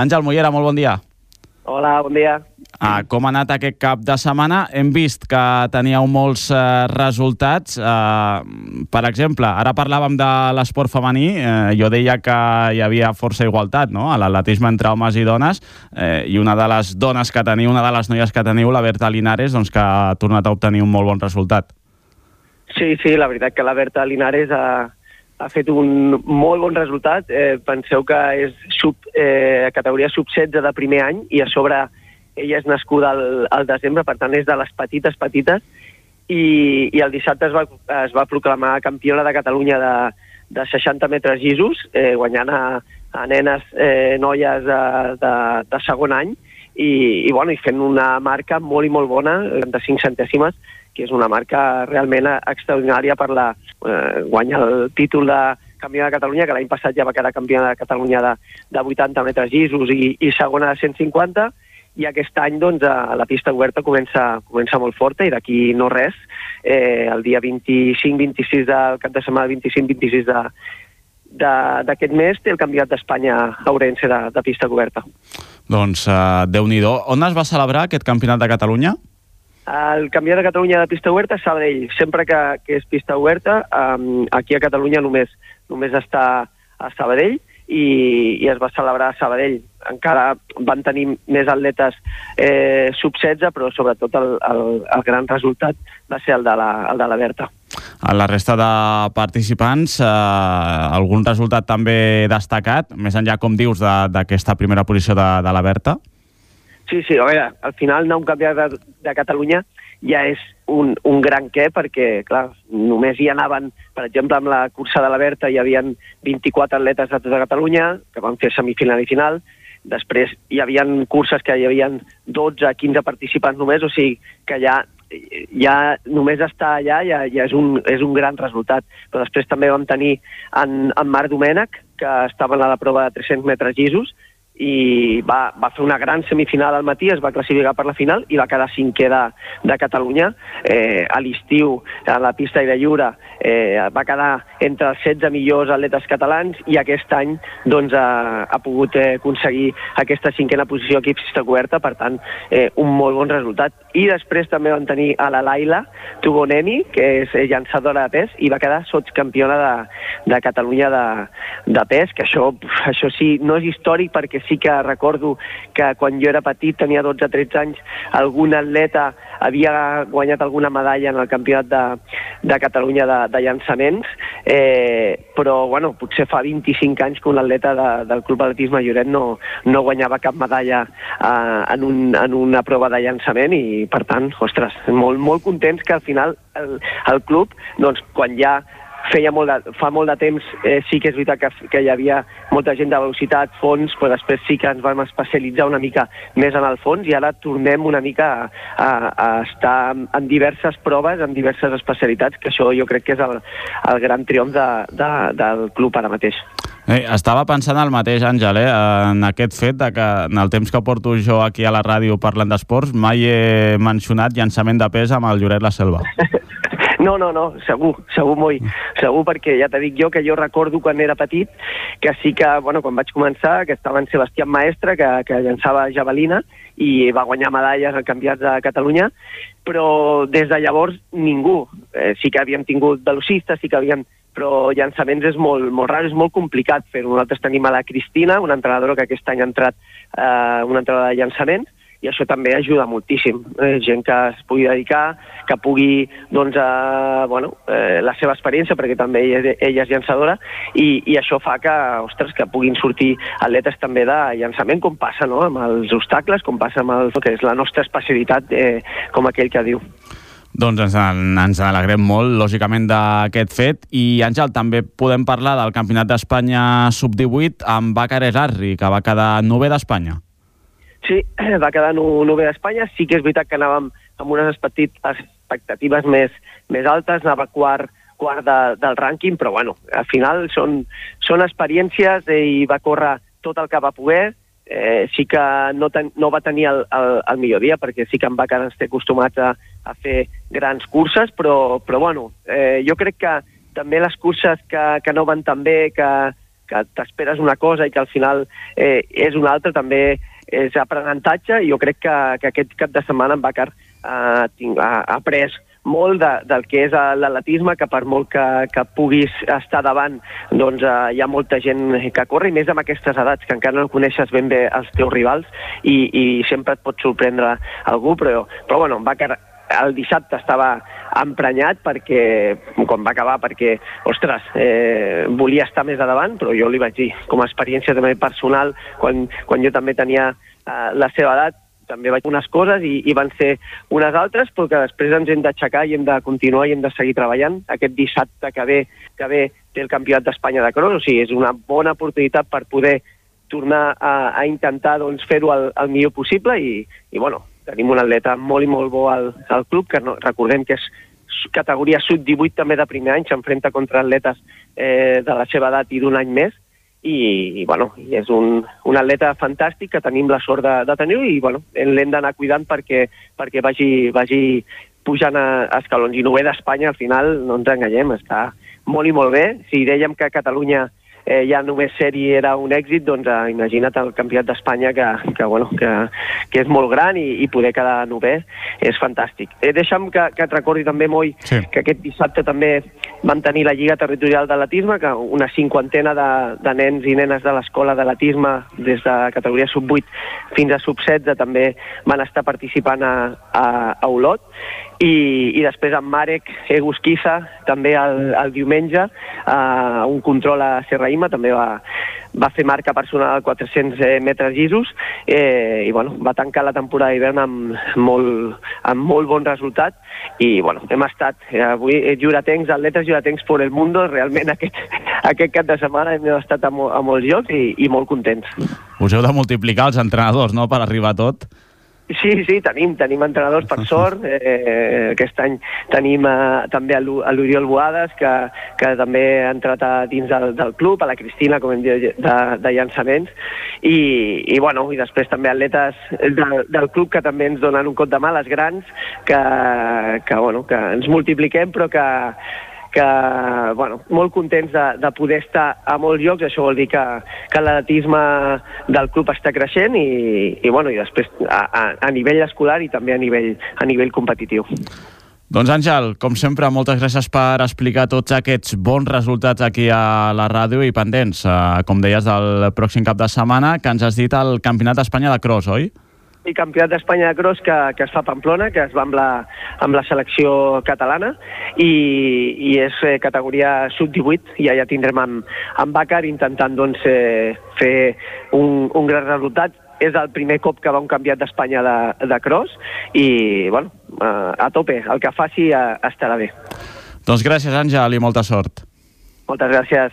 Àngel Mollera, molt bon dia. Hola, bon dia. Ah, com ha anat aquest cap de setmana? Hem vist que teníeu molts eh, resultats. Eh, per exemple, ara parlàvem de l'esport femení. Eh, jo deia que hi havia força igualtat no? a l'atletisme entre homes i dones eh, i una de les dones que teniu, una de les noies que teniu, la Berta Linares, doncs, que ha tornat a obtenir un molt bon resultat. Sí, sí, la veritat que la Berta Linares ha, ha fet un molt bon resultat. Eh, penseu que és sub, eh, categoria sub-16 de primer any i a sobre ella és nascuda al, al desembre, per tant és de les petites, petites, i, i el dissabte es va, es va proclamar campiona de Catalunya de, de 60 metres llisos, eh, guanyant a, a nenes, eh, noies de, de, de segon any, i, i, bueno, i fent una marca molt i molt bona, 35 centèsimes, que és una marca realment extraordinària per la, eh, guanyar el títol de campió de Catalunya, que l'any passat ja va quedar campió de Catalunya de, de 80 metres llisos i, i segona de 150, i aquest any doncs, la pista oberta comença, comença molt forta i d'aquí no res, eh, el dia 25-26 del cap de setmana, 25-26 de, d'aquest mes té el Campionat d'Espanya a Orense de, de pista coberta. Doncs uh, Déu-n'hi-do. On es va celebrar aquest Campionat de Catalunya? El Campionat de Catalunya de pista oberta és Sabadell. Sempre que, que és pista oberta, um, aquí a Catalunya només, només està a Sabadell i, i es va celebrar a Sabadell. Encara van tenir més atletes eh, sub-16, però sobretot el, el, el gran resultat va ser el de la, el de la Berta. A la resta de participants, eh, algun resultat també destacat, més enllà, com dius, d'aquesta primera posició de, de la Berta? Sí, sí, a veure, al final anar un campionat de, de Catalunya ja és un, un gran què, perquè, clar, només hi anaven, per exemple, amb la cursa de la Berta hi havia 24 atletes de tota Catalunya, que van fer semifinal i final, després hi havia curses que hi havia 12, 15 participants només, o sigui que ja ja només estar allà ja, ja és, un, és un gran resultat. Però després també vam tenir en, en Marc Domènech, que estava a la prova de 300 metres llisos, i va, va fer una gran semifinal al matí, es va classificar per la final i va quedar cinquè de, de Catalunya. Eh, a l'estiu, a la pista de lliure, eh, va quedar entre els 16 millors atletes catalans i aquest any doncs, ha, ha pogut eh, aconseguir aquesta cinquena posició aquí pista coberta, per tant, eh, un molt bon resultat. I després també van tenir a la Laila Tubonemi, que és eh, llançadora de pes, i va quedar sotscampiona de, de Catalunya de, de pes, que això, això sí, no és històric perquè sí que recordo que quan jo era petit, tenia 12-13 anys, algun atleta havia guanyat alguna medalla en el campionat de, de Catalunya de, de llançaments, eh, però bueno, potser fa 25 anys que un atleta de, del Club Atletisme Lloret no, no guanyava cap medalla eh, en, un, en una prova de llançament i per tant, ostres, molt, molt contents que al final el, el club, doncs, quan ja feia molt de, fa molt de temps eh, sí que és veritat que, que hi havia molta gent de velocitat, fons, però després sí que ens vam especialitzar una mica més en el fons i ara tornem una mica a, a, a estar en diverses proves, en diverses especialitats, que això jo crec que és el, el gran triomf de, de, del club ara mateix. Eh, estava pensant el mateix, Àngel, eh, en aquest fet de que en el temps que porto jo aquí a la ràdio parlant d'esports mai he mencionat llançament de pes amb el Lloret La Selva. No, no, no, segur, segur molt, segur perquè ja t'he dit jo que jo recordo quan era petit que sí que, bueno, quan vaig començar, que estava en Sebastián Maestre, que, que llançava javelina i va guanyar medalles al Campionat de Catalunya, però des de llavors ningú. Eh, sí que havíem tingut velocistes, sí que havíem però llançaments és molt, molt rar, és molt complicat fer-ho. Nosaltres tenim a la Cristina, una entrenadora que aquest any ha entrat eh, una entrenadora de llançaments, i això també ajuda moltíssim. Eh, gent que es pugui dedicar, que pugui, doncs, eh, bueno, eh, la seva experiència, perquè també ella, ella és llançadora, i, i això fa que, ostres, que puguin sortir atletes també de llançament, com passa no? amb els obstacles, com passa amb el, que és la nostra especialitat, eh, com aquell que diu. Doncs ens, ens alegrem molt, lògicament, d'aquest fet. I, Àngel, també podem parlar del Campionat d'Espanya Sub-18 amb Bàcares Arri, que va quedar nové d'Espanya. Sí, va quedar nové d'Espanya. Sí que és veritat que anàvem amb unes expectatives més, més altes, anava quart, quart de, del rànquing, però bueno, al final són, són experiències i va córrer tot el que va poder. Eh, sí que no, ten, no va tenir el, el, el millor dia, perquè sí que en Bacar ens té acostumats a, a fer grans curses, però, però bueno, eh, jo crec que també les curses que, que no van tan bé, que, que t'esperes una cosa i que al final eh, és una altra, també és aprenentatge i jo crec que, que aquest cap de setmana en Bacar eh, ha, ha après molt de, del que és l'atletisme, que per molt que, que puguis estar davant, doncs eh, hi ha molta gent que corre, i més amb aquestes edats, que encara no coneixes ben bé els teus rivals, i, i sempre et pot sorprendre algú, però, però bueno, va que el dissabte estava emprenyat perquè, quan va acabar, perquè, ostres, eh, volia estar més a davant, però jo li vaig dir, com a experiència també personal, quan, quan jo també tenia eh, la seva edat, també vaig unes coses i, i van ser unes altres, però que després ens hem d'aixecar i hem de continuar i hem de seguir treballant. Aquest dissabte que ve, que ve té el Campionat d'Espanya de cross, o sigui, és una bona oportunitat per poder tornar a, a intentar doncs, fer-ho el, el millor possible i, i bueno, tenim un atleta molt i molt bo al, al club, que no, recordem que és categoria sub-18 també de primer any, s'enfrenta contra atletes eh, de la seva edat i d'un any més, i, i, bueno, és un, un atleta fantàstic que tenim la sort de, de tenir i bueno, l'hem d'anar cuidant perquè, perquè vagi, vagi pujant a, escalons. I no ve d'Espanya, al final, no ens enganyem, està molt i molt bé. Si dèiem que Catalunya eh, ja només ser-hi era un èxit, doncs eh, imagina't el campionat d'Espanya que, que, bueno, que, que és molt gran i, i poder quedar novè és fantàstic. Eh, deixa'm que, que et recordi també, Moi, sí. que aquest dissabte també vam tenir la Lliga Territorial d'Atletisme, que una cinquantena de, de nens i nenes de l'escola d'atletisme des de categoria sub-8 fins a sub-16 també van estar participant a, a, a Olot. I, i després en Marek Egusquiza també el, el diumenge uh, un control a Serraïma també va, va fer marca personal a 400 eh, metres llisos eh, i bueno, va tancar la temporada d'hivern amb, molt, amb molt bon resultat i bueno, hem estat eh, avui eh, juratencs, atletes juratencs per el mundo realment aquest, aquest cap de setmana hem estat a, mo, a molts llocs i, i molt contents. Us heu de multiplicar els entrenadors, no?, per arribar a tot. Sí, sí, tenim, tenim entrenadors per sort. Eh, aquest any tenim eh, també a l'Oriol Boades, que, que també ha entrat a dins del, del club, a la Cristina, com hem dit, de, de llançaments, i, i, bueno, i després també atletes del, del club que també ens donen un cop de mà, les grans, que, que, bueno, que ens multipliquem, però que, que, bueno, molt contents de, de poder estar a molts llocs, això vol dir que, que l'atletisme del club està creixent i, i, bueno, i després a, a, a nivell escolar i també a nivell, a nivell competitiu. Doncs Àngel, com sempre, moltes gràcies per explicar tots aquests bons resultats aquí a la ràdio i pendents, eh, com deies, del pròxim cap de setmana, que ens has dit el Campionat d'Espanya de Cross, oi? I campionat d'Espanya de cross que, que es fa a Pamplona, que es va amb la, amb la selecció catalana i, i és eh, categoria sub-18 i allà tindrem amb, amb Bàcar intentant doncs, eh, fer un, un gran resultat és el primer cop que va un campionat d'Espanya de, de cross i, bueno, eh, a tope, el que faci eh, estarà bé. Doncs gràcies, Àngel, i molta sort. Moltes gràcies.